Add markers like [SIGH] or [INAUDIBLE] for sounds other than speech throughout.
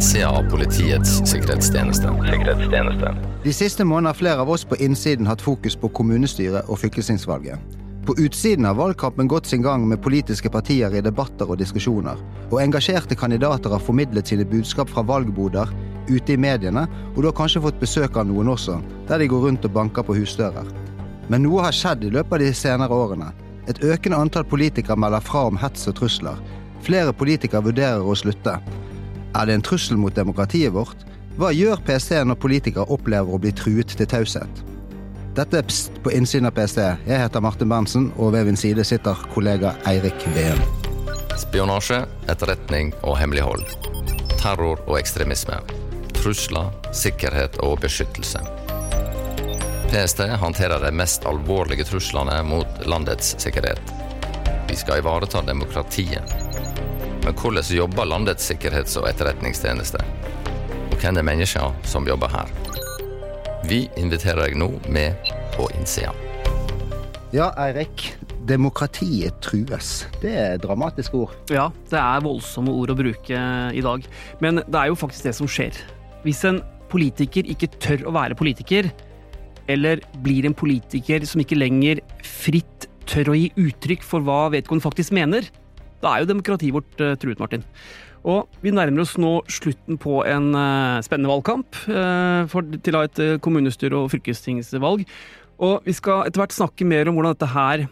innsida av Politiets sikkerhetstjeneste. sikkerhetstjeneste. De siste månedene har flere av oss på innsiden hatt fokus på kommunestyret og fylkestingsvalget. På utsiden har valgkampen gått sin gang med politiske partier i debatter og diskusjoner. Og engasjerte kandidater har formidlet sine budskap fra valgboder ute i mediene, og du har kanskje fått besøk av noen også, der de går rundt og banker på husdører. Men noe har skjedd i løpet av de senere årene. Et økende antall politikere melder fra om hets og trusler. Flere politikere vurderer å slutte. Er det en trussel mot demokratiet vårt? Hva gjør PST når politikere opplever å bli truet til taushet? Dette er Pst på innsiden av PST. Jeg heter Martin Berntsen, og ved min side sitter kollega Eirik Veen. Spionasje, etterretning og hemmelighold. Terror og ekstremisme. Trusler, sikkerhet og beskyttelse. PST håndterer de mest alvorlige truslene mot landets sikkerhet. Vi skal ivareta demokratiet. Men hvordan jobber landets sikkerhets- og etterretningstjeneste? Og hvem er menneskene som jobber her? Vi inviterer deg nå med på innsida. Ja, Eirik. Demokratiet trues. Det er dramatiske ord. Ja, det er voldsomme ord å bruke i dag. Men det er jo faktisk det som skjer. Hvis en politiker ikke tør å være politiker, eller blir en politiker som ikke lenger fritt tør å gi uttrykk for hva vedkommende faktisk mener, da er jo demokratiet vårt uh, truet, Martin. Og vi nærmer oss nå slutten på en uh, spennende valgkamp uh, for, til å ha et kommunestyre- og fylkestingsvalg. Og vi skal etter hvert snakke mer om hvordan dette her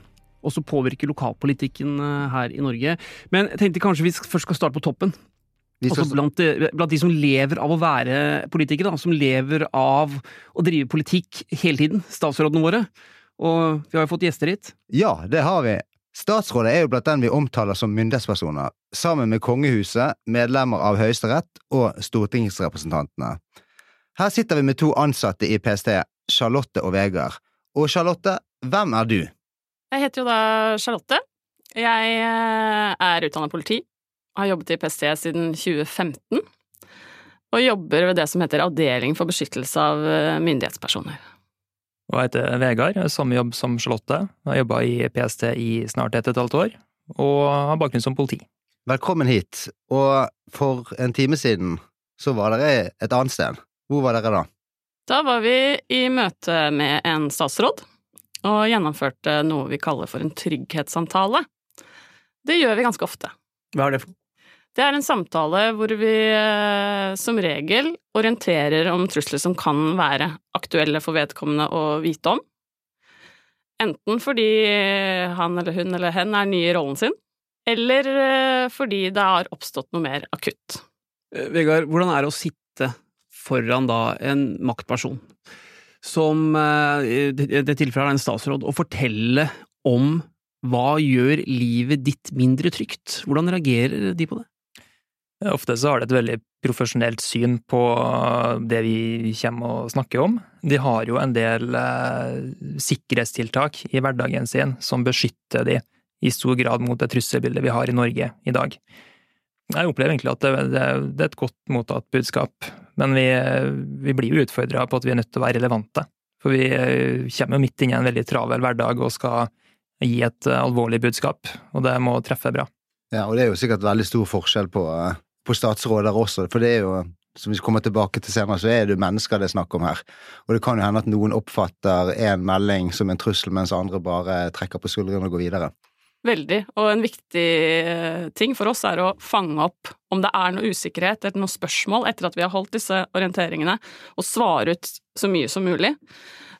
også påvirker lokalpolitikken her i Norge. Men jeg tenkte kanskje vi først skal starte på toppen. Altså blant, blant, de som lever av å være politikere, da, som lever av å drive politikk hele tiden. Statsrådene våre. Og vi har jo fått gjester hit. Ja, det har vi. Statsrådet er jo blant den vi omtaler som myndighetspersoner, sammen med kongehuset, medlemmer av Høyesterett og stortingsrepresentantene. Her sitter vi med to ansatte i PST, Charlotte og Vegard. Og Charlotte, hvem er du? Jeg heter jo da Charlotte. Jeg eh, er utdannet politi, har jobbet i PST siden 2015, og jobber ved det som heter Avdeling for beskyttelse av eh, myndighetspersoner. Og jeg heter Vegard, samme jobb som Charlotte. Jeg har jobba i PST i snart et og et halvt år, og har bakgrunn som politi. Velkommen hit. Og for en time siden så var dere et annet sted. Hvor var dere da? Da var vi i møte med en statsråd, og gjennomførte noe vi kaller for en trygghetssamtale. Det gjør vi ganske ofte. Hva er det for det er en samtale hvor vi eh, som regel orienterer om trusler som kan være aktuelle for vedkommende å vite om. Enten fordi han eller hun eller hen er ny i rollen sin, eller eh, fordi det har oppstått noe mer akutt. Eh, Vegard, hvordan er det å sitte foran da en maktperson som i det tilfellet er en statsråd, og fortelle om hva gjør livet ditt mindre trygt? Hvordan reagerer de på det? Ofte så har de et veldig profesjonelt syn på det vi kommer og snakker om. De har jo en del eh, sikkerhetstiltak i hverdagen sin som beskytter de i stor grad mot det trusselbildet vi har i Norge i dag. Jeg opplever egentlig at det, det, det er et godt mottatt budskap, men vi, vi blir jo utfordra på at vi er nødt til å være relevante. For vi eh, kommer jo midt inn i en veldig travel hverdag og skal gi et eh, alvorlig budskap, og det må treffe bra. Ja, og det er jo sikkert veldig stor forskjell på uh på statsråder også, for det er jo som vi kommer tilbake til senere, så er det mennesker det er snakk om her. Og det kan jo hende at noen oppfatter en melding som en trussel, mens andre bare trekker på skuldrene og går videre. Veldig, og en viktig eh, ting for oss er å fange opp om det er noe usikkerhet eller noe spørsmål etter at vi har holdt disse orienteringene, og svare ut så mye som mulig.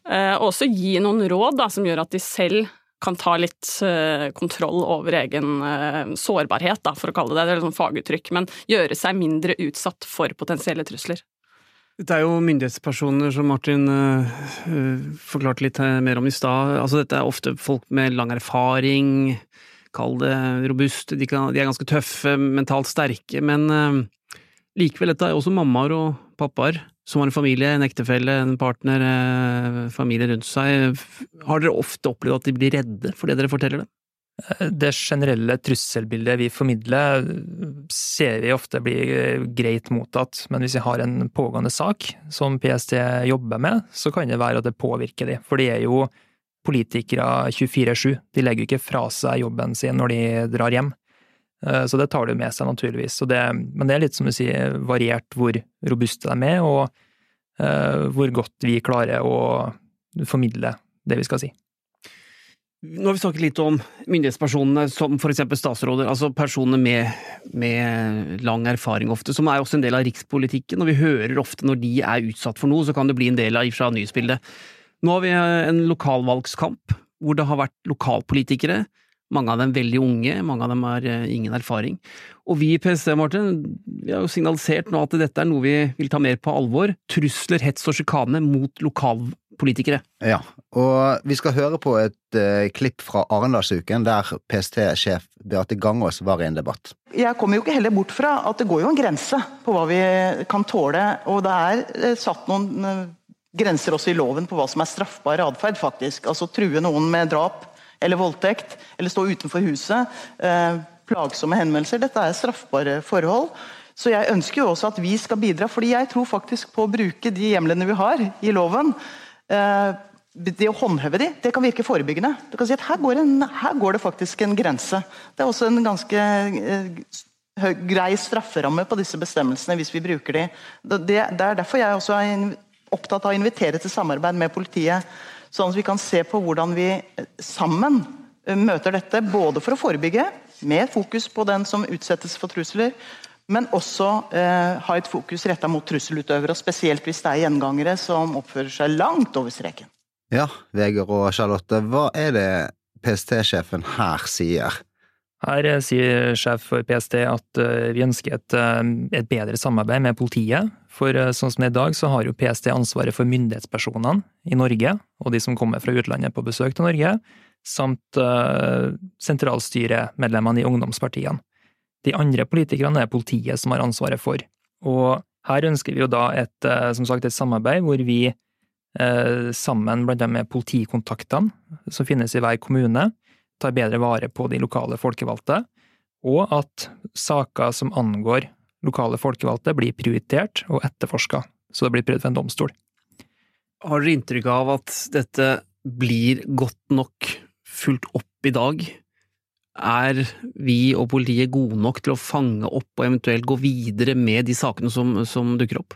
Eh, og også gi noen råd da, som gjør at de selv kan ta litt uh, kontroll over egen uh, sårbarhet, da, for å kalle det det, det er sånn faguttrykk, men gjøre seg mindre utsatt for potensielle trusler. Dette er jo myndighetspersoner som Martin uh, forklarte litt mer om i stad. Altså, dette er ofte folk med lang erfaring, kall det robust, de, de er ganske tøffe, mentalt sterke, men likevel, dette er også mammaer og pappaer som har en familie, en ektefelle, en partner, eh, familie rundt seg, har dere ofte opplevd at de blir redde for det dere forteller dem? Eh, det generelle trusselbildet vi formidler, ser vi ofte blir eh, greit mottatt, men hvis vi har en pågående sak som PST jobber med, så kan det være at det påvirker de, for de er jo politikere 24-7, de legger jo ikke fra seg jobben sin når de drar hjem. Så det tar jo med seg, naturligvis. Det, men det er litt som du sier, variert hvor robuste de er, og uh, hvor godt vi klarer å formidle det vi skal si. Nå har vi snakket litt om myndighetspersonene, som for eksempel statsråder, altså personer med, med, lang erfaring ofte, som er også en del av rikspolitikken, og vi hører ofte når de er utsatt for noe, så kan det bli en del av fra nyhetsbildet. Nå har vi en lokalvalgskamp, hvor det har vært lokalpolitikere, mange av dem veldig unge, mange av dem har eh, ingen erfaring. Og vi i PST, Martin, vi har jo signalisert nå at dette er noe vi vil ta mer på alvor. Trusler, hets og sjikane mot lokalpolitikere. Ja, og vi skal høre på et uh, klipp fra Arendalsuken, der PST-sjef Beate Gangås var i en debatt. Jeg kommer jo ikke heller bort fra at det går jo en grense på hva vi kan tåle, og det er uh, satt noen uh, grenser også i loven på hva som er straffbar atferd, faktisk. Altså true noen med drap eller voldtekt, eller stå utenfor huset. Eh, plagsomme henvendelser. Dette er straffbare forhold. Så jeg ønsker jo også at vi skal bidra, fordi jeg tror faktisk på å bruke de hjemlene vi har i loven. Eh, det å håndheve de, det kan virke forebyggende. Du kan si at her går, en, her går det faktisk en grense. Det er også en ganske eh, grei strafferamme på disse bestemmelsene hvis vi bruker de. Det, det er derfor jeg også er opptatt av å invitere til samarbeid med politiet Sånn at vi kan se på hvordan vi sammen eh, møter dette, både for å forebygge, med fokus på den som utsettes for trusler, men også eh, ha et fokus retta mot trusselutøvere, spesielt hvis det er gjengangere som oppfører seg langt over streken. Ja, Vegard og Charlotte, hva er det PST-sjefen her sier? Her eh, sier sjef for PST at eh, vi ønsker et, eh, et, bedre samarbeid med politiet. For sånn som det er i dag, så har jo PST ansvaret for myndighetspersonene i Norge, og de som kommer fra utlandet på besøk til Norge, samt uh, sentralstyremedlemmene i ungdomspartiene. De andre politikerne er politiet som har ansvaret for. Og her ønsker vi jo da et, som sagt, et samarbeid hvor vi uh, sammen, blant annet med politikontaktene som finnes i hver kommune, tar bedre vare på de lokale folkevalgte, og at saker som angår lokale folkevalgte, blir prioritert og etterforska, så det blir prøvd for en domstol. Har dere inntrykk av at dette blir godt nok fulgt opp i dag? Er vi og politiet gode nok til å fange opp og eventuelt gå videre med de sakene som, som dukker opp?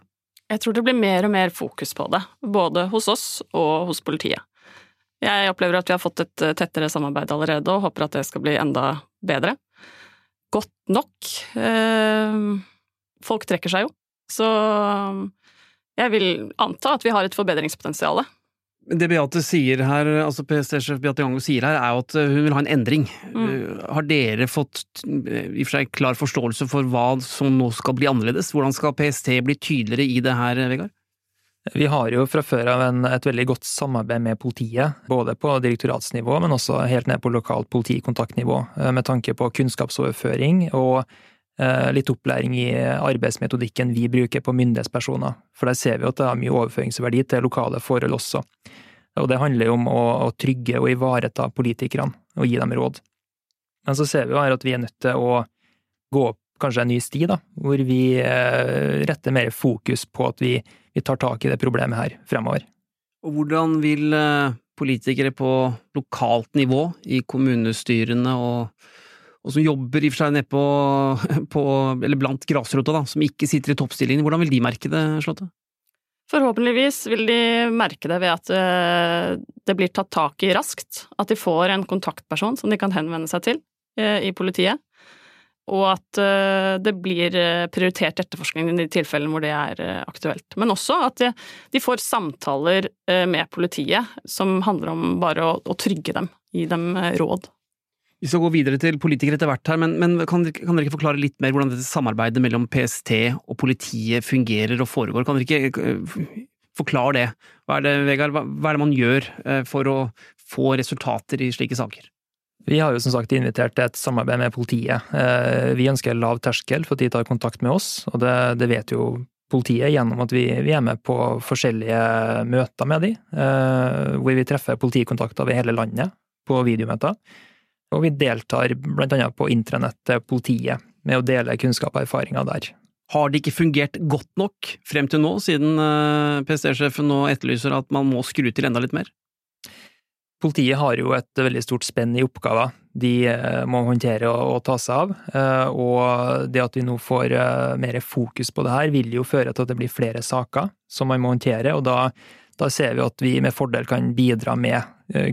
Jeg tror det blir mer og mer fokus på det, både hos oss og hos politiet. Jeg opplever at vi har fått et tettere samarbeid allerede, og håper at det skal bli enda bedre. Godt nok. Eh, folk trekker seg jo, så jeg vil anta at vi har et forbedringspotensial. Det Beate sier her, altså PST-sjef Beate Gango sier her, er jo at hun vil ha en endring. Mm. Har dere fått i og for seg klar forståelse for hva som nå skal bli annerledes? Hvordan skal PST bli tydeligere i det her, Vegard? Vi har jo fra før av en, et veldig godt samarbeid med politiet, både på direktoratsnivå, men også helt ned på lokalt politikontaktnivå, med tanke på kunnskapsoverføring og litt opplæring i arbeidsmetodikken vi bruker på myndighetspersoner. For der ser vi at det har mye overføringsverdi til lokale forhold også. Og det handler jo om å trygge og ivareta politikerne, og gi dem råd. Men så ser vi jo her at vi er nødt til å gå opp kanskje en ny sti, da, hvor vi eh, retter mer fokus på at vi vi tar tak i det problemet her fremover. Og hvordan vil eh, politikere på lokalt nivå, i kommunestyrene og, og som jobber i og for seg nede [LAUGHS] på, eller blant grasrota, da, som ikke sitter i toppstillingen, hvordan vil de merke det, Slåtte? Forhåpentligvis vil de merke det ved at eh, det blir tatt tak i raskt. At de får en kontaktperson som de kan henvende seg til eh, i politiet og at eh, det blir prioritert etterforskning i de tilfellene hvor det er aktuelt. Men også at de får samtaler med politiet som handler om bare å trygge dem, gi dem råd. Vi skal gå videre til politikere etter hvert her, men, men kan, dere, kan, dere, ikke forklare litt mer hvordan dette samarbeidet mellom PST og politiet fungerer og foregår? Kan dere ikke forklare det? Hva er det, Vegard, hva, hva er det man gjør for å få resultater i slike saker? Vi har jo som sagt invitert til et samarbeid med politiet. Eh, vi ønsker lav terskel for at de tar kontakt med oss, og det, det vet jo politiet gjennom at vi, vi, er med på forskjellige møter med de, eh, hvor vi treffer politikontakter over hele landet på videomøter. Og vi deltar blant annet på intranettet politiet med å dele kunnskap og erfaringer der. Har det ikke fungert godt nok frem til nå, siden eh, PST-sjefen nå etterlyser at man må skru til enda litt mer? Politiet har jo et veldig stort spenn i oppgaver. de må håndtere og, ta seg av. Og det at vi nå får mer fokus på det her, vil jo føre til at det blir flere saker som man må håndtere. og da da ser vi at vi med fordel kan bidra med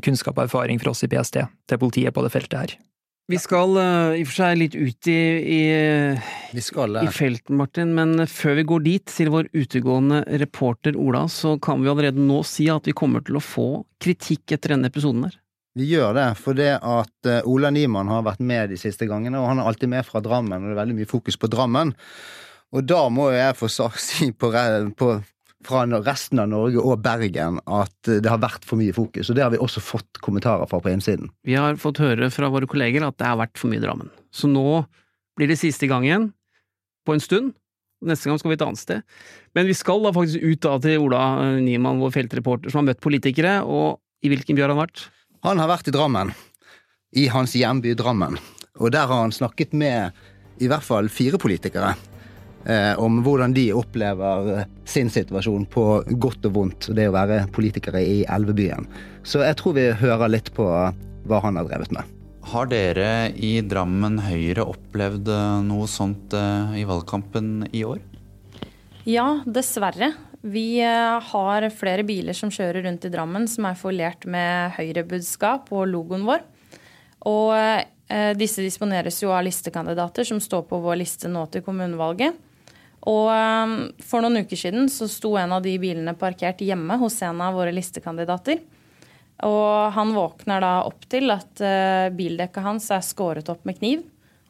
kunnskap og erfaring fra oss i PST til politiet på det feltet her. Vi skal uh, i og for seg litt ut i, i, skal, i, felten, Martin, men før vi går dit, til vår utegående reporter Ola, så kan vi allerede nå si at vi kommer til å få kritikk etter denne episoden her. Vi gjør det, for det at uh, Ola Niemann har vært med de siste gangene, og han er alltid med fra Drammen, og det er veldig mye fokus på Drammen. Og da må jeg få [LAUGHS] si på, på fra resten av Norge og Bergen at det har vært for mye fokus, og det har vi også fått kommentarer fra på innsiden. Vi har fått høre fra våre kolleger at det har vært for mye Drammen. Så nå blir det siste gangen på en stund. Neste gang skal vi et annet sted. Men vi skal da faktisk ut da til Ola Niemann, vår feltreporter, som har møtt politikere, og i hvilken by har han vært? Han har vært i Drammen. I hans hjemby Drammen. Og der har han snakket med i hvert fall fire politikere eh, om hvordan de opplever eh, sin situasjon på godt og vondt, det å være politikere i Elvebyen. Så jeg tror vi hører litt på hva han har drevet med. Har dere i Drammen Høyre opplevd eh, noe sånt eh, i valgkampen i år? Ja, dessverre. Vi har flere biler som kjører rundt i Drammen som er forlert med Høyre-budskap og logoen vår. Og disse disponeres jo av listekandidater som står på vår liste nå til kommunevalget. Og um, for noen uker siden så sto en av de bilene parkert hjemme hos en av våre listekandidater. Og han våkner da opp til at uh, bildekket hans er skåret opp med kniv.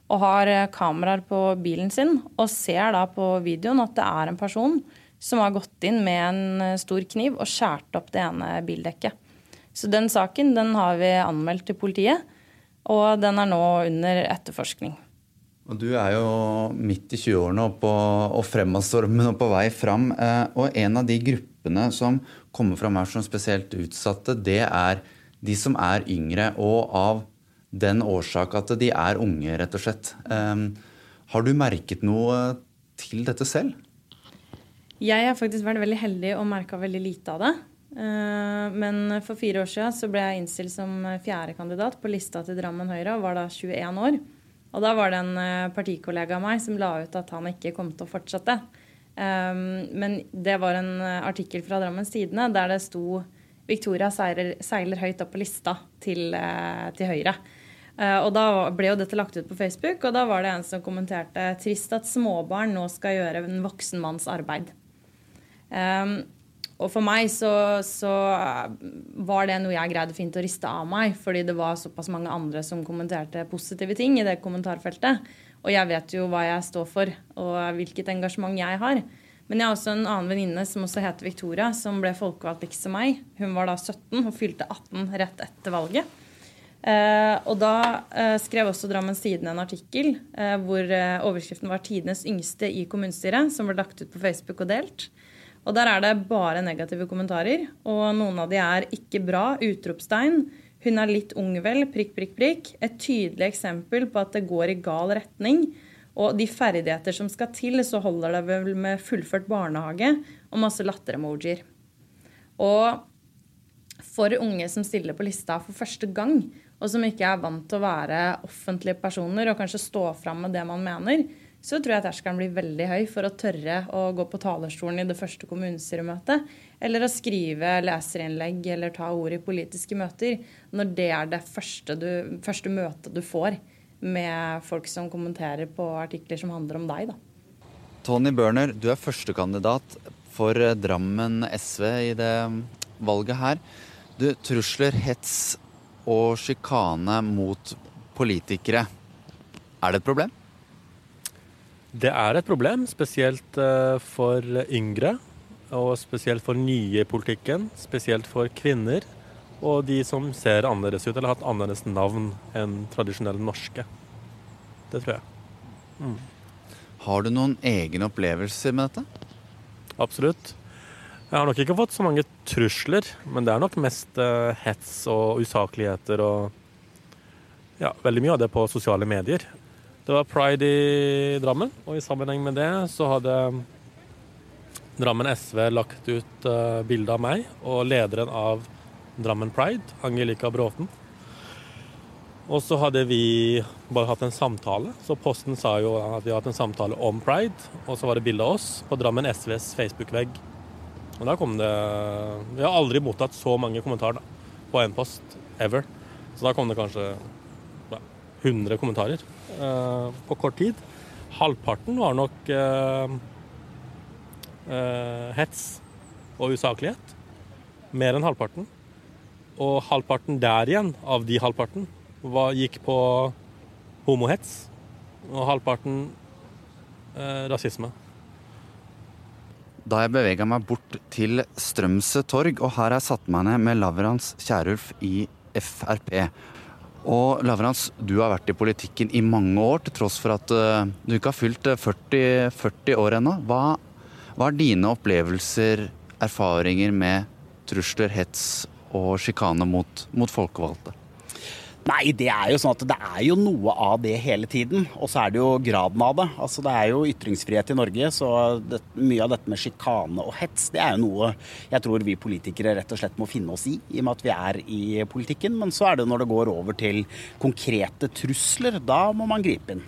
Og har uh, kameraer på bilen sin og ser da på videoen at det er en person som har gått inn med en uh, stor kniv og skåret opp det ene bildekket. Så den saken den har vi anmeldt til politiet, og den er nå under etterforskning. Og Du er jo midt i 20-årene og, og fremadstormen og på vei fram. Eh, og en av de gruppene som kommer fram her som spesielt utsatte, det er de som er yngre. Og av den årsak at de er unge, rett og slett. Eh, har du merket noe til dette selv? Jeg har faktisk vært veldig heldig og merka veldig lite av det. Eh, men for fire år siden så ble jeg innstilt som fjerdekandidat på lista til Drammen Høyre og var da 21 år. Og da var det en eh, partikollega av meg som la ut at han ikke kom til å fortsette. Um, men det var en eh, artikkel fra Drammens Tidende der det sto Victoria seiler, seiler høyt opp på lista til, uh, til Høyre. Og da ble jo dette lagt ut på Facebook, og da var det en som kommenterte trist at småbarn nå skal gjøre en voksen manns arbeid. Og for meg så, så, var det noe jeg greide fint å riste av meg, fordi det var såpass mange andre som kommenterte positive ting i det kommentarfeltet. Og jeg vet jo hva jeg står for, og hvilket engasjement jeg har. Men jeg har også en annen venninne som også heter Victoria, som ble folkevalgt likt som meg. Hun var da 17 og fylte 18 rett etter valget. Eh, og da eh, skrev også Drammens Tidende en artikkel eh, hvor eh, overskriften var 'Tidenes yngste i kommunestyret', som ble lagt ut på Facebook og delt. Og der er det bare negative kommentarer. Og noen av de er 'ikke bra', utropstegn. Hun er litt ung vel, prikk, prikk, prikk. Et tydelig eksempel på at det går i gal retning. Og de ferdigheter som skal til, så holder det vel med fullført barnehage og masse latteremojier. Og for unge som stiller på lista for første gang, og som ikke er vant til å være offentlige personer og kanskje stå fram med det man mener, så tror jeg terskelen blir veldig høy for å tørre å gå på talerstolen i det første kommunestyremøtet, eller å skrive leserinnlegg eller ta ord i politiske møter, når det er det første, du, første møtet du får med folk som kommenterer på artikler som handler om deg. Da. Tony Børner, du er førstekandidat for Drammen SV i det valget her. Du, trusler, hets og sjikane mot politikere, er det et problem? Det er et problem, spesielt eh, for yngre. Og spesielt for nye i politikken. Spesielt for kvinner. Og de som ser annerledes ut, eller har hatt annerledes navn enn tradisjonelle norske. Det tror jeg. Mm. Har du noen egne opplevelser med dette? Absolutt. Jeg har nok ikke fått så mange trusler, men det er nok mest uh, hets og usakligheter og ja, veldig mye av det på sosiale medier. Det var pride i Drammen, og i sammenheng med det så hadde Drammen SV lagt ut uh, bilde av meg og lederen av Drammen Pride, Angelica Bråten. Og så hadde vi bare hatt en samtale. Så Posten sa jo at vi hadde hatt en samtale om pride. Og så var det bilde av oss på Drammen SVs Facebook-vegg. Og da kom det Vi har aldri mottatt så mange kommentarer da, på en post ever. Så da kom det kanskje 100 kommentarer eh, på kort tid. Halvparten var nok eh, eh, hets og usaklighet. Mer enn halvparten. Og halvparten der igjen, av de halvparten, var, gikk på homohets. Og halvparten eh, rasisme. Da jeg bevega meg bort til Strømsø torg, og her har jeg satt meg ned med Lavrans Kierulf i Frp. Og Lavrans, du har vært i politikken i mange år, til tross for at uh, du ikke har fylt 40, 40 år ennå. Hva, hva er dine opplevelser, erfaringer med trusler, hets og sjikane mot, mot folkevalgte? Nei, det er jo sånn at det er jo noe av det hele tiden. Og så er det jo graden av det. Altså Det er jo ytringsfrihet i Norge, så det, mye av dette med sjikane og hets, det er jo noe jeg tror vi politikere rett og slett må finne oss i, i og med at vi er i politikken. Men så er det når det går over til konkrete trusler, da må man gripe inn.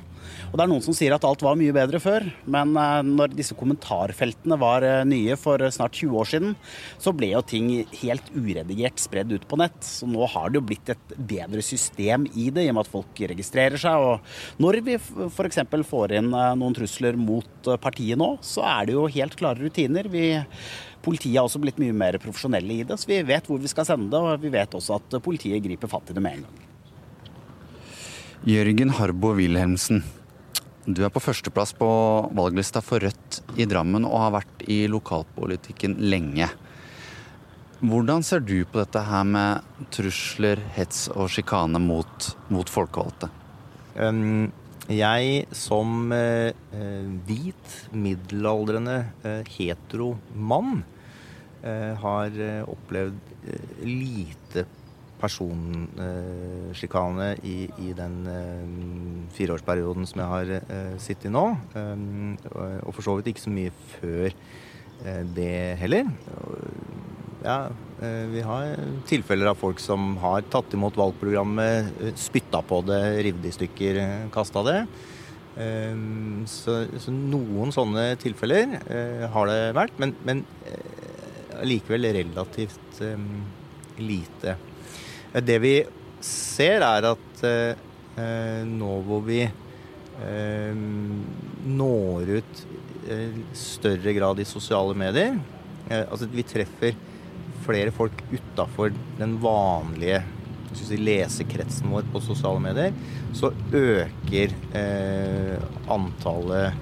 Og det er noen som sier at alt var mye bedre før, men eh, når disse kommentarfeltene var eh, nye for snart 20 år siden, så ble jo ting helt uredigert spredd ut på nett. Så nå har det jo blitt et bedre system i det, i og med at folk registrerer seg. Og når vi f.eks. får inn eh, noen trusler mot partiet nå, så er det jo helt klare rutiner. Vi Politiet har også blitt mye mer profesjonelle i det, så vi vet hvor vi skal sende det. Og vi vet også at politiet griper fatt i det med en gang. Jørgen Harbo Wilhelmsen, du er på førsteplass på valglista for Rødt i Drammen og har vært i lokalpolitikken lenge. Hvordan ser du på dette her med trusler, hets og sjikane mot, mot folkevalgte? Jeg som uh, hvit, middelaldrende, uh, hetero mann uh, har opplevd lite personsjikane i, i, den uh, fireårsperioden som jeg har uh, sittet nå. Um, og for så vidt ikke så mye før det heller. Ja, vi har tilfeller av folk som har tatt imot valgprogrammet, spytta på det, revet i stykker, kasta det. Så, så, noen sånne tilfeller har det vært, men, men likevel relativt lite. Det vi ser, er at eh, nå hvor vi eh, når ut i større grad i sosiale medier eh, Altså vi treffer flere folk utafor den vanlige si, lesekretsen vår på sosiale medier, så øker eh, antallet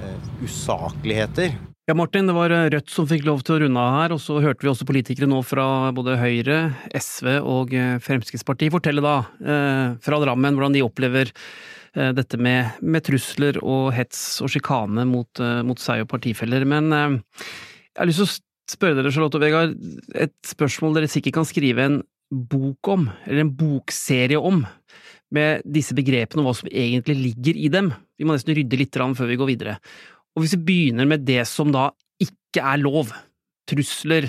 eh, usakligheter. Ja, Martin, det var Rødt som fikk lov til å runde av her, og så hørte vi også politikere nå fra både Høyre, SV og eh, Fremskrittspartiet fortelle da, eh, fra Drammen, hvordan de opplever eh, dette med, med trusler og hets og sjikane mot, mot, seg og partifeller. Men jeg har lyst til å spørre dere, Charlotte og Vegard, et spørsmål dere sikkert kan skrive en bok om, eller en bokserie om, med disse begrepene og hva som egentlig ligger i dem. Vi må nesten rydde litt før vi går videre. Og hvis vi begynner med det som da ikke er lov, trusler,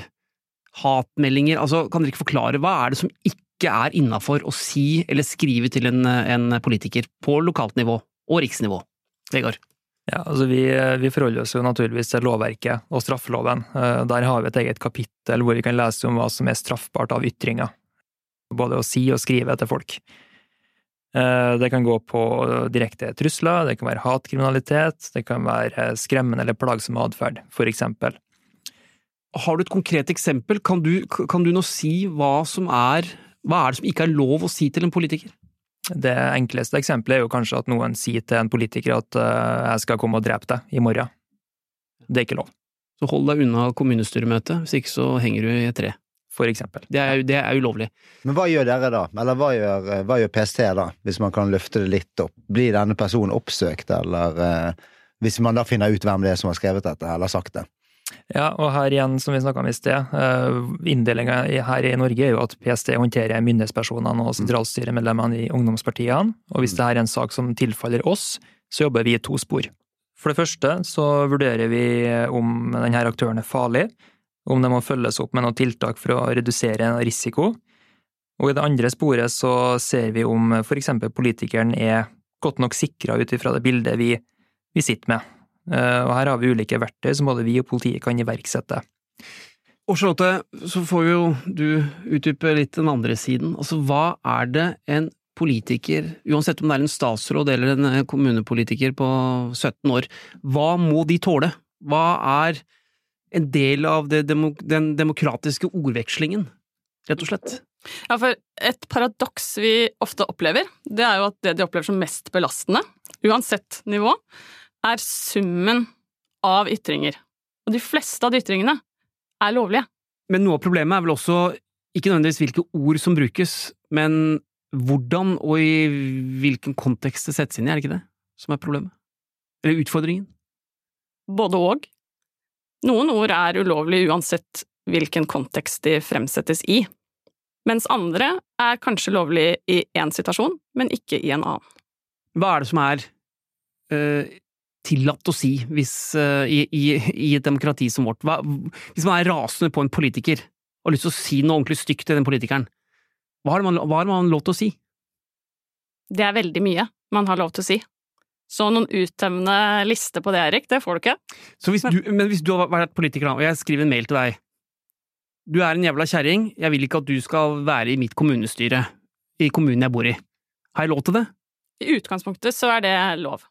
hatmeldinger, altså kan dere ikke forklare hva er det som ikke er innafor å si eller skrive til en, en, politiker på lokalt nivå og riksnivå? Vegard? Ja, altså vi, vi, forholder oss jo naturligvis til lovverket og straffeloven. Eh, der har vi et eget kapittel hvor vi kan lese om hva som er straffbart av ytringer. Både å si og skrive til folk. Eh, det kan gå på direkte trusler, det kan være hatkriminalitet, det kan være skremmende eller plagsom atferd, for eksempel. Har du et konkret eksempel? Kan du, kan du nå si hva som er Hva er det som ikke er lov å si til en politiker? Det enkleste eksempelet er jo kanskje at noen sier til en politiker at jeg skal komme og drepe deg i morgen. Det er ikke lov. Så hold deg unna kommunestyremøtet, hvis ikke så henger du i et tre eksempel. Det er, det er ulovlig. Men hva gjør dere da? Eller hva gjør, hva gjør, PST da, hvis man kan løfte det litt opp? Blir denne personen oppsøkt, eller eh, hvis man da finner ut hvem det er som har skrevet dette, eller sagt det? Ja, og her igjen, som vi snakka om i sted, uh, inndelinga her i Norge er jo at PST håndterer myndighetspersonene og sentralstyremedlemmene i ungdomspartiene, og hvis det her er en sak som tilfaller oss, så jobber vi i to spor. For det første så vurderer vi om denne aktøren er farlig, om det må følges opp med noen tiltak for å redusere risiko, Og i det andre sporet så ser vi om for eksempel politikeren er godt nok sikra ut ifra det bildet vi, vi sitter med. Eh, og her har vi ulike verktøy som både vi og politiet kan iverksette. Og Charlotte, så får jo du utdype litt den andre siden. Altså, hva er det en politiker, uansett om det er en statsråd eller en eh, kommunepolitiker på 17 år, hva må de tåle? Hva er en del av demok den demokratiske ordvekslingen, rett og slett? Ja, for et paradoks vi ofte opplever, det er jo at det de opplever som mest belastende, uansett nivå, er summen av ytringer. Og de fleste av de ytringene er lovlige. Men noe av problemet er vel også ikke nødvendigvis hvilke ord som brukes, men hvordan og i hvilken kontekst det settes inn i, er det ikke det som er problemet? Eller utfordringen? Både og. Noen ord er ulovlige uansett hvilken kontekst de fremsettes i, mens andre er kanskje lovlig i én situasjon, men ikke i en annen. Hva er det som er uh, tillatt å si hvis, uh, i, i, i, et demokrati som vårt? Hva, hvis man er rasende på en politiker og har lyst til å si noe ordentlig stygt til den politikeren, hva har, man, hva har man lov til å si? Det er veldig mye man har lov til å si. Så noen uttømmende liste på det, Erik, det får du ikke. Hvis du, men hvis du har vært politiker, og jeg skriver en mail til deg Du er en jævla kjerring, jeg vil ikke at du skal være i mitt kommunestyre, i kommunen jeg bor i. Har jeg lov til det? I utgangspunktet så er det lov.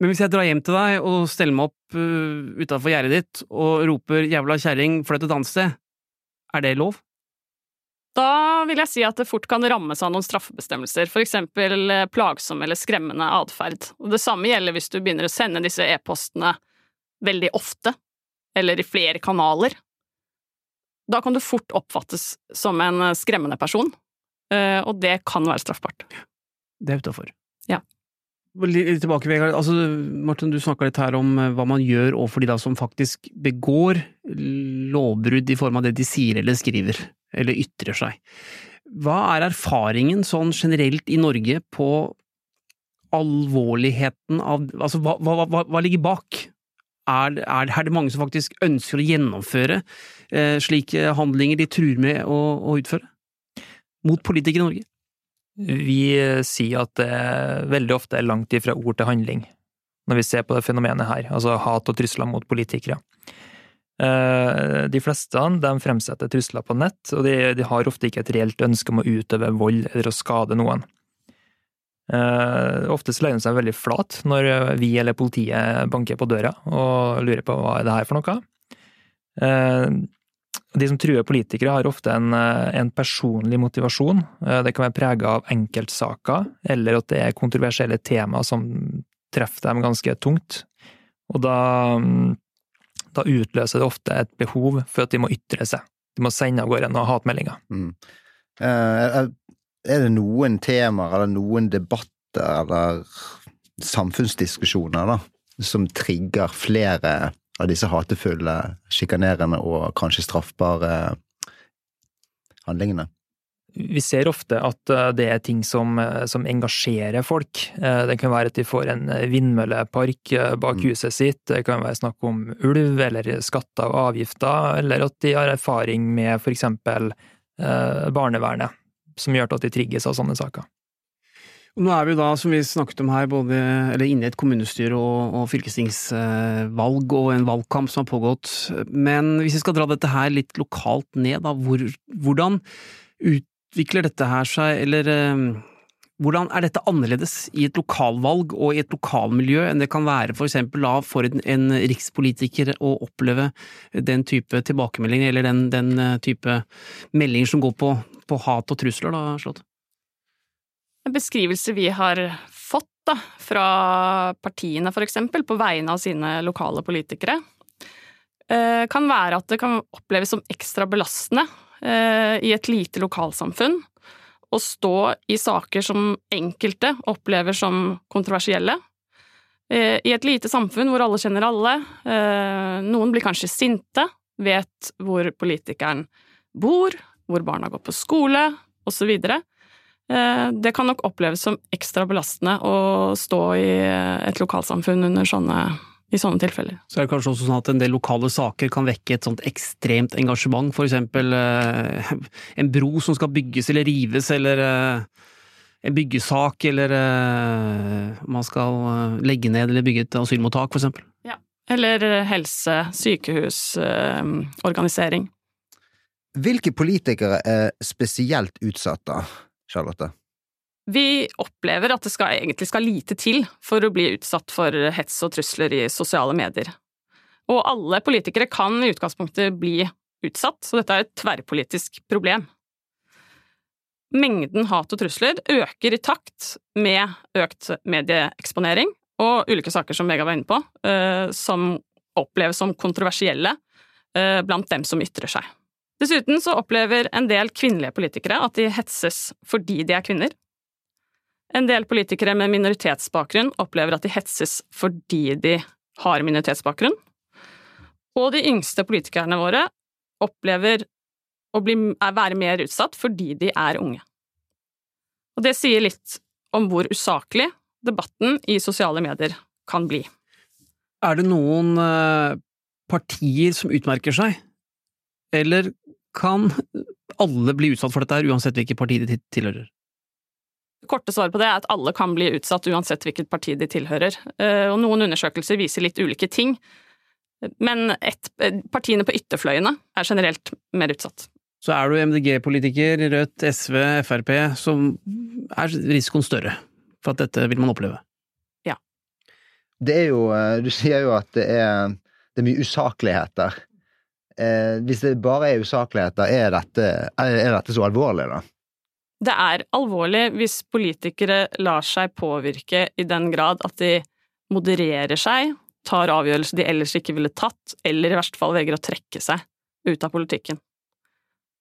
Men hvis jeg drar hjem til deg og steller meg opp uh, utafor gjerdet ditt og roper 'jævla kjerring, flytt et annet sted', er det lov? Da vil jeg si at det fort kan rammes av noen straffebestemmelser, eksempel eh, plagsom eller skremmende atferd. Det samme gjelder hvis du begynner å sende disse e-postene veldig ofte, eller i flere kanaler. Da kan du fort oppfattes som en eh, skremmende person, eh, og det kan være straffbart. Det er utafor. Ja. Litt tilbake, Vegard. Altså, Martin, du snakka litt her om hva man gjør overfor de da som faktisk begår lovbrudd i form av det de sier eller skriver eller ytrer seg. Hva er erfaringen sånn generelt i Norge på alvorligheten av Altså, hva, hva, hva, hva ligger bak? Er, er, er, det mange som faktisk ønsker å gjennomføre eh, slike handlinger de truer med å, å utføre? Mot politikere i Norge? Vi sier at det veldig ofte er langt ifra ord til handling, når vi ser på det fenomenet her, altså hat og trusler mot politikere. Eh, de fleste de fremsetter trusler på nett, og de, de, har ofte ikke et reelt ønske om å utøve vold eller å skade noen. Uh, ofte legger de seg veldig flat når vi eller politiet banker på døra og lurer på hva er det her for noe. Uh, de som truer politikere, har ofte en, en personlig motivasjon. Det kan være prega av enkeltsaker, eller at det er kontroversielle temaer som treffer dem ganske tungt. Og da um, da utløser det ofte et behov for at de må ytre seg. De må sende av gårde noen hatmeldinger. Mm. Eh, er det noen temaer eller noen debatter eller samfunnsdiskusjoner da, som trigger flere av disse hatefulle, sjikanerende og kanskje straffbare handlingene? Vi ser ofte at eh, det er ting som, eh, som, engasjerer folk. Eh, det kan være at de får en vindmøllepark bak mm. huset sitt, det kan være snakk om ulv eller skatter og avgifter, eller at de har erfaring med for eksempel barnevernet, som gjør at de trigges av sånne saker. Nå er vi da, som vi snakket om her, både eller inne i et kommunestyre og, og fylkestingsvalg og en valgkamp som har pågått. Men hvis vi skal dra dette her litt lokalt ned, da, hvor, hvordan ut, utvikler dette her seg, eller eh, hvordan er dette annerledes i et lokalvalg og i et lokalmiljø enn det kan være for eksempel da for en, en rikspolitiker å oppleve den type tilbakemeldinger, eller den, den eh, type meldinger som går på, på hat og trusler, da, Slått? En beskrivelse vi har fått da, fra partiene, for eksempel, på vegne av sine lokale politikere, eh, kan være at det kan oppleves som ekstra belastende i et lite lokalsamfunn å stå i saker som enkelte opplever som kontroversielle. Eh, I et lite samfunn hvor alle kjenner alle, eh, noen blir kanskje sinte, vet hvor politikeren bor, hvor barna går på skole, osv. Det kan nok oppleves som ekstra belastende å stå i et lokalsamfunn under sånne i sånne tilfeller. Så er det kanskje også sånn at en del lokale saker kan vekke et sånt ekstremt engasjement, eksempel eh, en bro som skal bygges eller rives, eller eh, en byggesak, eller eh, man skal eh, legge ned eller bygge et asylmottak, eksempel. Ja. Eller helse, sykehus, eh, organisering. Hvilke politikere er spesielt utsatt da, Charlotte? Vi opplever at det skal, egentlig skal lite til for å bli utsatt for hets og trusler i sosiale medier. Og alle politikere kan i utgangspunktet bli utsatt, så dette er et tverrpolitisk problem. Mengden hat og trusler øker i takt med økt medieeksponering og ulike saker som Vega var inne på, eh, som oppleves som kontroversielle eh, blant dem som ytrer seg. Dessuten så opplever en del kvinnelige politikere at de hetses fordi de er kvinner. En del politikere med minoritetsbakgrunn opplever at de hetses fordi de har minoritetsbakgrunn. Og de yngste politikerne våre opplever å bli, være mer utsatt fordi de er unge. Og det sier litt om hvor usaklig debatten i sosiale medier kan bli. Er det noen eh, partier som utmerker seg, eller kan alle bli utsatt for dette, her, uansett hvilket parti de tilhører? Korte svaret på det er at alle kan bli utsatt uansett hvilket parti de tilhører. Eh, og noen undersøkelser viser litt ulike ting, men et, eh, partiene på ytterfløyene er generelt mer utsatt. Så er du MDG-politiker, Rødt, SV, Frp, så er risikoen større for at dette vil man oppleve. Ja. Det er jo eh, Du sier jo at det er, det er mye usakligheter. Eh, hvis det bare er usakligheter, er dette, er dette så alvorlig, da? Det er alvorlig hvis politikere lar seg påvirke i den grad at de modererer seg, tar avgjørelser de ellers ikke ville tatt, eller i verste fall velger å trekke seg ut av politikken.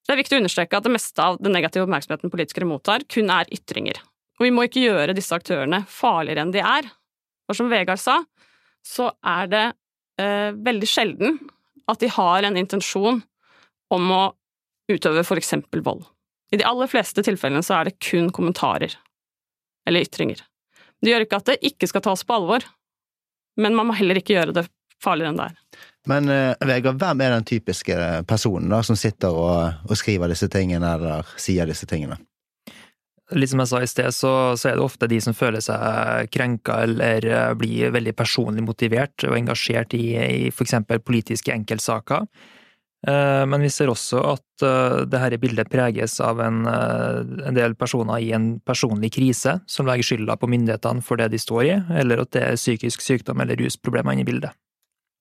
Det er viktig å understreke at det meste av den negative oppmerksomheten politikere mottar, kun er ytringer. Og vi må ikke gjøre disse aktørene farligere enn de er. For som Vegard sa, så er det eh, veldig sjelden at de har en intensjon om å utøve for eksempel vold. I de aller fleste tilfellene så er det kun kommentarer eller ytringer. Det gjør ikke at det ikke skal tas på alvor, men man må heller ikke gjøre det farligere enn det er. Men uh, Vegard, hvem er den typiske personen da, som sitter og, og skriver disse tingene eller sier disse tingene? Litt som jeg sa i sted, så, så, er det ofte de som føler seg krenka eller eh, blir veldig personlig motivert og engasjert i, i f.eks. politiske enkeltsaker. Eh, men vi ser også at eh, dette bildet preges av en, en, del personer i en personlig krise, som legger skylda på myndighetene for det de står i, eller at det er psykisk sykdom eller rusproblemer inne i bildet.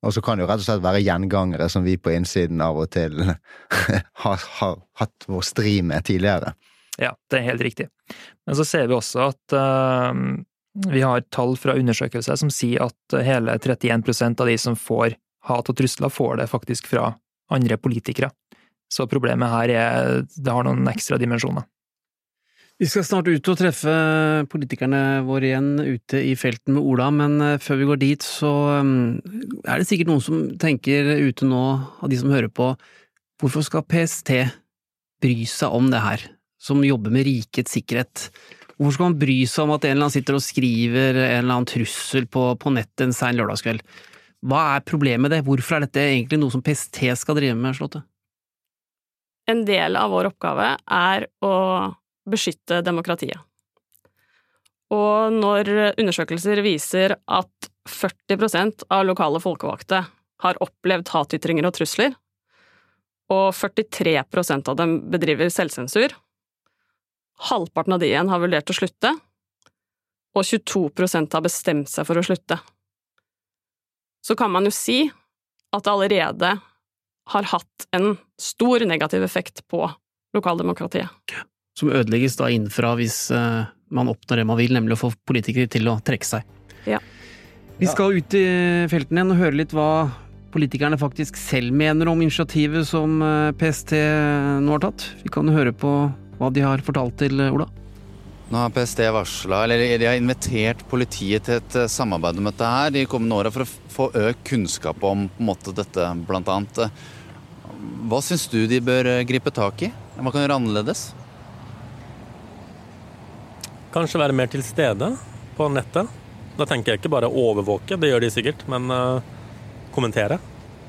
Og så kan det jo rett og slett være gjengangere som vi på innsiden av og til [LAUGHS] har, har hatt vår stri med tidligere. Ja, det er helt riktig. Men så ser vi også at uh, vi har tall fra undersøkelser som sier at hele 31% av de som får hat og trusler, får det faktisk fra andre politikere. Så problemet her er det har noen ekstra dimensjoner. Vi skal snart ut og treffe politikerne våre igjen ute i felten med Ola, men eh, før vi går dit, så mm, er det sikkert noen som tenker ute nå, av de som hører på, hvorfor skal PST bry seg om det her? som jobber med rikets sikkerhet. Hvorfor skal man bry seg om at en eller annen sitter og skriver en eller annen trussel på, på nettet en sein lørdagskveld? Hva er problemet med det? Hvorfor er dette egentlig noe som PST skal drive med, Slåtte? En del av vår oppgave er å beskytte demokratiet. Og når undersøkelser viser at 40% av lokale folkevalgte har opplevd hatytringer og trusler, og 43% av dem bedriver selvsensur, Halvparten av de igjen har vurdert å slutte, og 22% har bestemt seg for å slutte. Så kan man jo si at det allerede har hatt en stor negativ effekt på lokaldemokratiet. Som ødelegges da innenfra hvis eh, man oppnår det man vil, nemlig å få politikere til å trekke seg. Ja. Vi skal ut i felten igjen og høre litt hva politikerne faktisk selv mener om initiativet som eh, PST nå har tatt. Vi kan høre på hva de har fortalt til eh, Ola? Nå har PST varsla, eller de har invitert politiet til et eh, samarbeid om dette her de kommende åra for å få økt kunnskap om på en måte, dette, annet. Hva syns du de bør eh, gripe tak i? Hva kan gjøre annerledes? Kanskje være mer til stede på nettet. Da tenker jeg ikke bare overvåke, det gjør de sikkert, men uh, kommentere.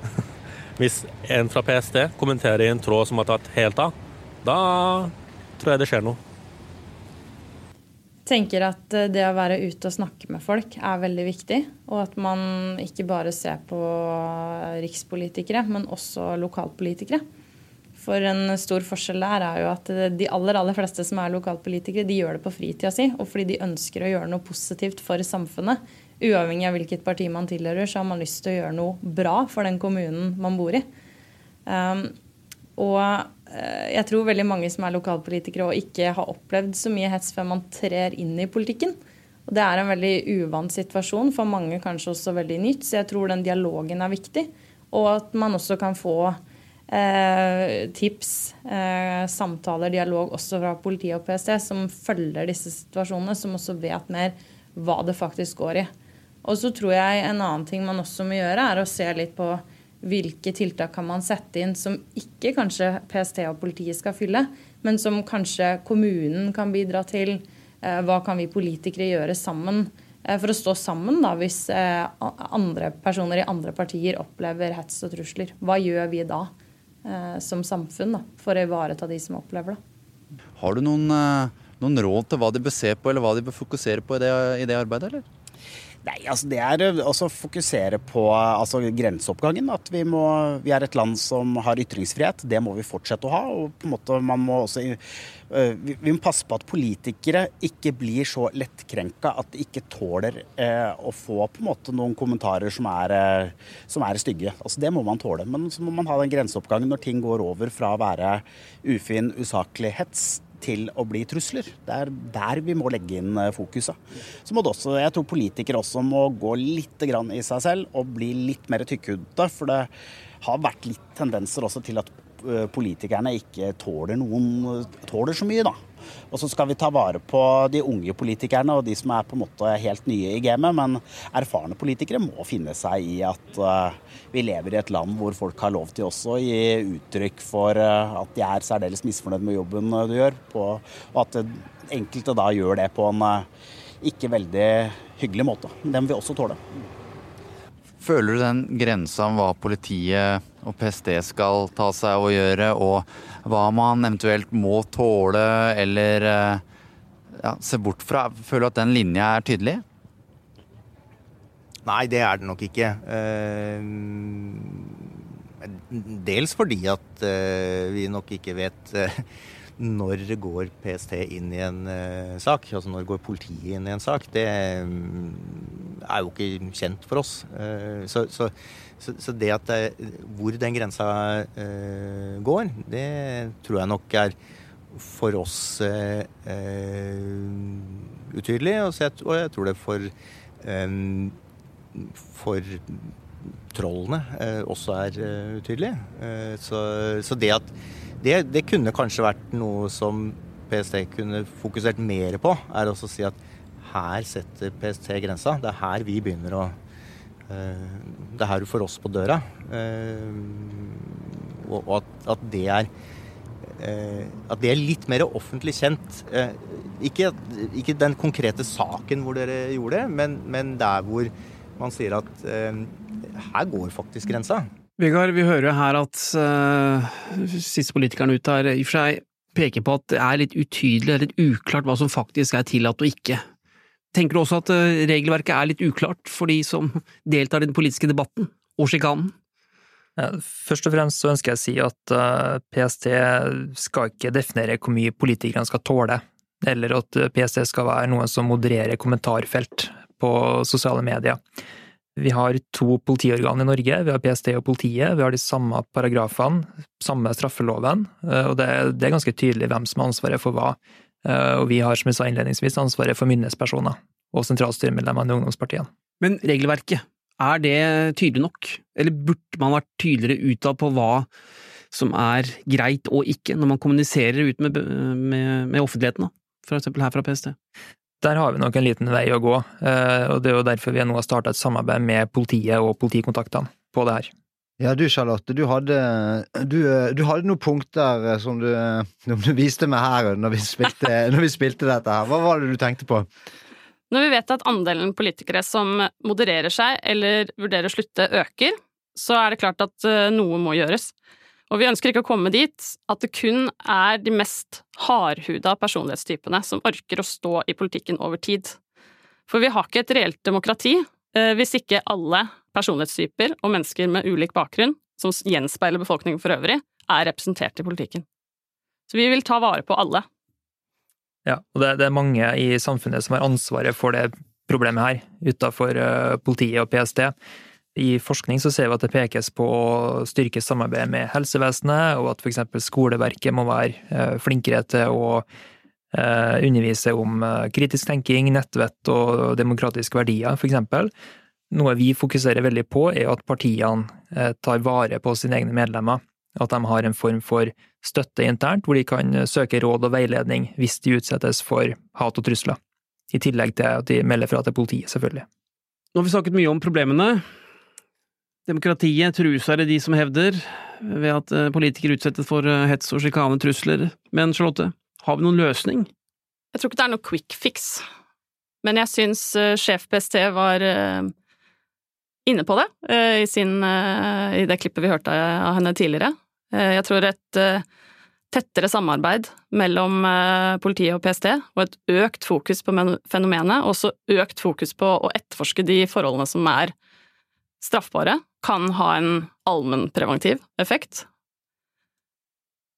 [LAUGHS] Hvis en fra PST kommenterer i en tråd som har tatt helt av, da tror jeg det skjer noe. Tenker at eh, det å være ute og snakke med folk er veldig viktig. Og at man ikke bare ser på rikspolitikere, men også lokalpolitikere. For en stor forskjell der er jo at de aller aller fleste som er lokalpolitikere, de gjør det på fritida si, og fordi de ønsker å gjøre noe positivt for samfunnet. Uavhengig av hvilket parti man tilhører, så har man lyst til å gjøre noe bra for den kommunen man bor i. Um, og jeg tror veldig mange som er lokalpolitikere og ikke har opplevd så mye hets før man trer inn i politikken. Og det er en veldig uvant situasjon, for mange kanskje også veldig nytt. Så jeg tror den dialogen er viktig. Og at man også kan få eh, tips, eh, samtaler, dialog også fra politiet og PST, som følger disse situasjonene, som også vet mer hva det faktisk går i. Og så tror jeg en annen ting man også må gjøre, er å se litt på hvilke tiltak kan man sette inn som ikke kanskje PST og politiet skal fylle, men som kanskje kommunen kan bidra til. Eh, hva kan vi politikere gjøre sammen eh, for å stå sammen da, hvis eh, andre personer i andre partier opplever hets og trusler? Hva gjør vi da? som samfunn da, for å ivareta de som opplever det. Har du noen, noen, råd til hva de bør se på, eller hva de bør fokusere på i det, i det arbeidet, eller? Nei, altså Det er eh, å fokusere på altså, grenseoppgangen. At vi, må, vi, er et land som har ytringsfrihet. Det må vi fortsette å ha. og på en måte man må også uh, vi, må passe på at politikere ikke blir så lettkrenka at de ikke tåler uh, å få på en måte noen kommentarer som er, som er stygge. Altså Det må man tåle. Men så må man ha den grenseoppgangen når ting går over fra å være ufin, usaklig hets til å bli trusler. Det er der vi må legge inn eh, fokuset. Så må det også, jeg tror politikere også må gå litt i seg selv og bli litt mer tykkhudete. For det har vært litt tendenser også til at politikerne ikke tåler noen tåler så mye, da. Og så skal vi ta vare på de unge politikerne og de som er på en måte helt nye i gamet. Men erfarne politikere må finne seg i at uh, vi lever i et land hvor folk har lov til også å gi uttrykk for uh, at de er særdeles misfornøyd med jobben du gjør. På, og at enkelte da gjør det på en ikke veldig hyggelig måte. Den vil vi også tåle. Føler du den grensa om hva politiet og PST skal ta seg av å gjøre, og hva man eventuelt må tåle eller eh, ja, se bort fra. Føler du at den linja er tydelig? Nei, det er det nok ikke. Eh, dels fordi at eh, vi nok ikke vet når går PST inn i en sak. Altså når går politiet inn i en sak. Det mm, er jo ikke kjent for oss. så, så så, så det at det, hvor den grensa eh, går, det tror jeg nok er for oss eh, eh utydelig. Og, jeg, og jeg tror det for, eh, for trollene eh, også er uh, utydelig. Uh, så, så, det at det, det, kunne kanskje vært noe som PST kunne fokusert mer på, er også å si at her setter PST grensa. Det er her vi begynner å Eh, det er her du får oss på døra. Eh, og at, det er eh, at det er litt mer offentlig kjent. Ikke, ikke, den konkrete saken hvor dere gjorde det, men, men der hvor man sier at her går faktisk grensa. Vegard, vi hører her at uh, siste politikeren ut her i og for seg peker på at det er litt utydelig, litt uklart hva som faktisk er tillatt og ikke. Tenker du også at eh, regelverket er litt uklart for de som deltar i den politiske debatten og sjikanen? Først og fremst så ønsker jeg å si at eh, PST skal ikke definere hvor mye politikerne skal tåle, eller at PST skal være noen som modererer kommentarfelt på sosiale medier. Vi har to politiorgan i Norge, vi har PST og politiet. Vi har de samme paragrafene, samme straffeloven, eh, og det er ganske tydelig hvem som har ansvaret for hva. Eh, og vi har, som jeg sa innledningsvis, ansvaret for myndighetspersoner og sentralstyremedlemmene i ungdomspartiene. Men regelverket, er det tydelig nok? Eller burde man vært tydeligere utad på hva som er greit og ikke, når man kommuniserer ut med, med, med offentligheten, eksempel her fra PST? Der har vi nok en liten vei å gå, eh, og det er jo derfor vi nå har starta et samarbeid med politiet og politikontaktene på det her. Ja, du Charlotte, du hadde, du, du hadde noen punkter eh, som du, du, viste meg her når vi, spilte, [LAUGHS] når vi spilte dette her. Hva var det du tenkte på? Når vi vet at andelen politikere som modererer seg eller vurderer å slutte, øker, så er det klart at eh, noe må gjøres. Og vi ønsker ikke å komme dit at det kun er de mest hardhuda personlighetstypene som orker å stå i politikken over tid. For vi har ikke et reelt demokrati eh, hvis ikke alle personlighetstyper og mennesker med ulik bakgrunn, som gjenspeiler befolkningen for øvrig, er representert i politikken. Så vi vil ta vare på alle. Ja, og det, det, er mange i samfunnet som har ansvaret for det problemet her, utenfor uh, politiet og PST. I forskning så ser vi at det pekes på å styrke samarbeidet med helsevesenet, og at f.eks. skoleverket må være uh, flinkere til å uh, undervise om kritisk tenking, nettvett og demokratiske verdier, f.eks. Noe vi fokuserer veldig på, er at partiene tar vare på sine egne medlemmer. At de har en form for støtte internt, hvor de kan søke råd og veiledning hvis de utsettes for hat og trusler. I tillegg til at de melder fra til politiet, selvfølgelig. Nå har vi snakket mye om problemene. Demokratiet trues er det de som hevder, ved at eh, politikere utsettes for eh, hets og sjikane trusler. Men Charlotte, har vi noen løsning? Jeg tror ikke det er noe quick fix, men jeg syns eh, sjef PST var inne på det i, sin, i det klippet vi hørte av henne tidligere. Eh, jeg tror et eh, tettere samarbeid mellom eh, politiet og PST, og et økt fokus på fenomenet, og også økt fokus på å etterforske de forholdene som er straffbare, kan ha en allmennpreventiv effekt.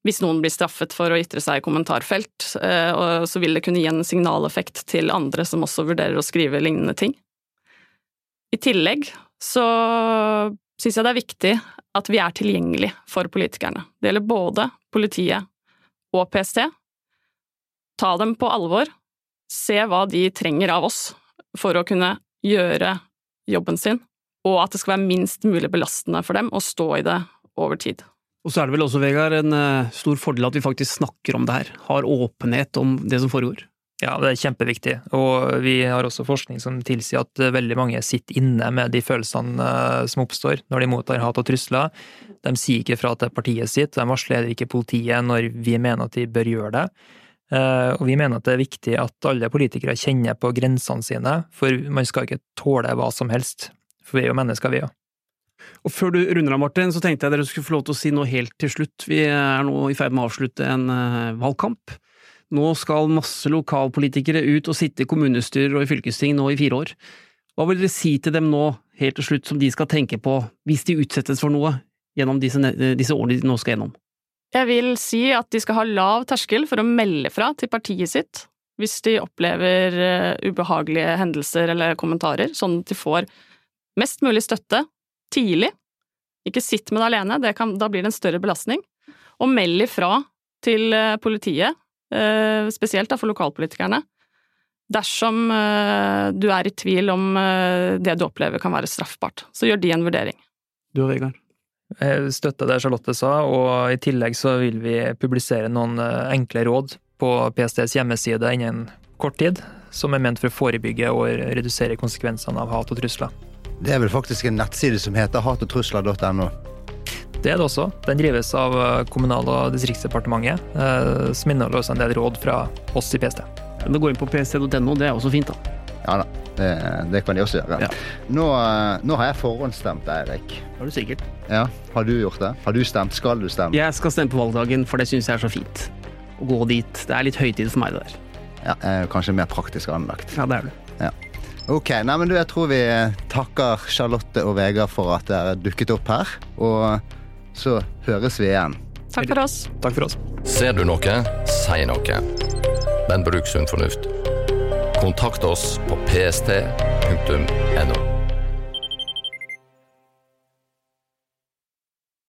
Hvis noen blir straffet for å ytre seg i kommentarfelt, så vil det kunne gi en signaleffekt til andre som også vurderer å skrive lignende ting. I tillegg så syns jeg det er viktig at vi er tilgjengelig for politikerne. Det gjelder både politiet og PST. Ta dem på alvor, se hva de trenger av oss for å kunne gjøre jobben sin, og at det skal være minst mulig belastende for dem å stå i det over tid. Og så er det vel også, Vegard, en eh, stor fordel at vi faktisk snakker om det her, har åpenhet om det som foregår. Ja, det er kjempeviktig. Og vi har også forskning som tilsier at veldig mange sitter inne med de følelsene eh, som oppstår når de mottar hat og trusler. De sier ikke fra til partiet sitt, de varsler ikke politiet når vi mener at de bør gjøre det. Eh, og vi mener at det er viktig at alle politikere kjenner på grensene sine, for man skal ikke tåle hva som helst. For vi er jo mennesker, vi òg. Og Før du runder av, Martin, så tenkte jeg dere skulle få lov til å si noe helt til slutt. Vi er nå i ferd med å avslutte en eh, valgkamp. Nå skal masse lokalpolitikere ut og sitte i kommunestyrer og i fylkesting nå i fire år. Hva vil dere si til dem nå, helt til slutt, som de skal tenke på hvis de utsettes for noe gjennom disse, disse årene de nå skal gjennom? Jeg vil si at de skal ha lav terskel for å melde fra til partiet sitt hvis de opplever eh, ubehagelige hendelser eller kommentarer, sånn at de får mest mulig støtte tidlig. Ikke sitt med det alene, det kan, da blir det en større belastning. Og meld ifra til eh, politiet spesielt da for lokalpolitikerne. Dersom eh, du er i tvil om eh, det du opplever kan være straffbart, så gjør de en vurdering. Du og Vegard? Jeg støtter det Charlotte sa, og i tillegg så vil vi publisere noen enkle råd på PSTs hjemmeside innen kort tid, som er ment for å forebygge og redusere konsekvensene av hat og trusler. Det er vel faktisk en nettside som heter hatogtrusler.no. Det er det også. Den drives av eh, Kommunal- og distriktsdepartementet, eh, som inneholder også en del råd fra oss i PST. Men gå inn på pst.no, det er også fint, da. Ja da, det, det kan de også gjøre. Ja. Nå, eh, nå, har jeg forhåndsstemt, Eirik. Har du sikkert. Ja, Har du gjort det? Har du stemt? Skal du stemme? Jeg skal stemme på valgdagen, for det syns jeg er så fint. Å gå dit. Det er litt høytid for meg, det der. Ja, jeg er kanskje mer praktisk anlagt. Ja, det er du. Ja. Ok, nei, men du, Jeg tror vi takker Charlotte og Vegard for at dere dukket opp her. Og så høres vi igjen. Takk for oss. Takk for oss. Ser du noe, si noe. Men bruk sunn fornuft. Kontakt oss på pst.no.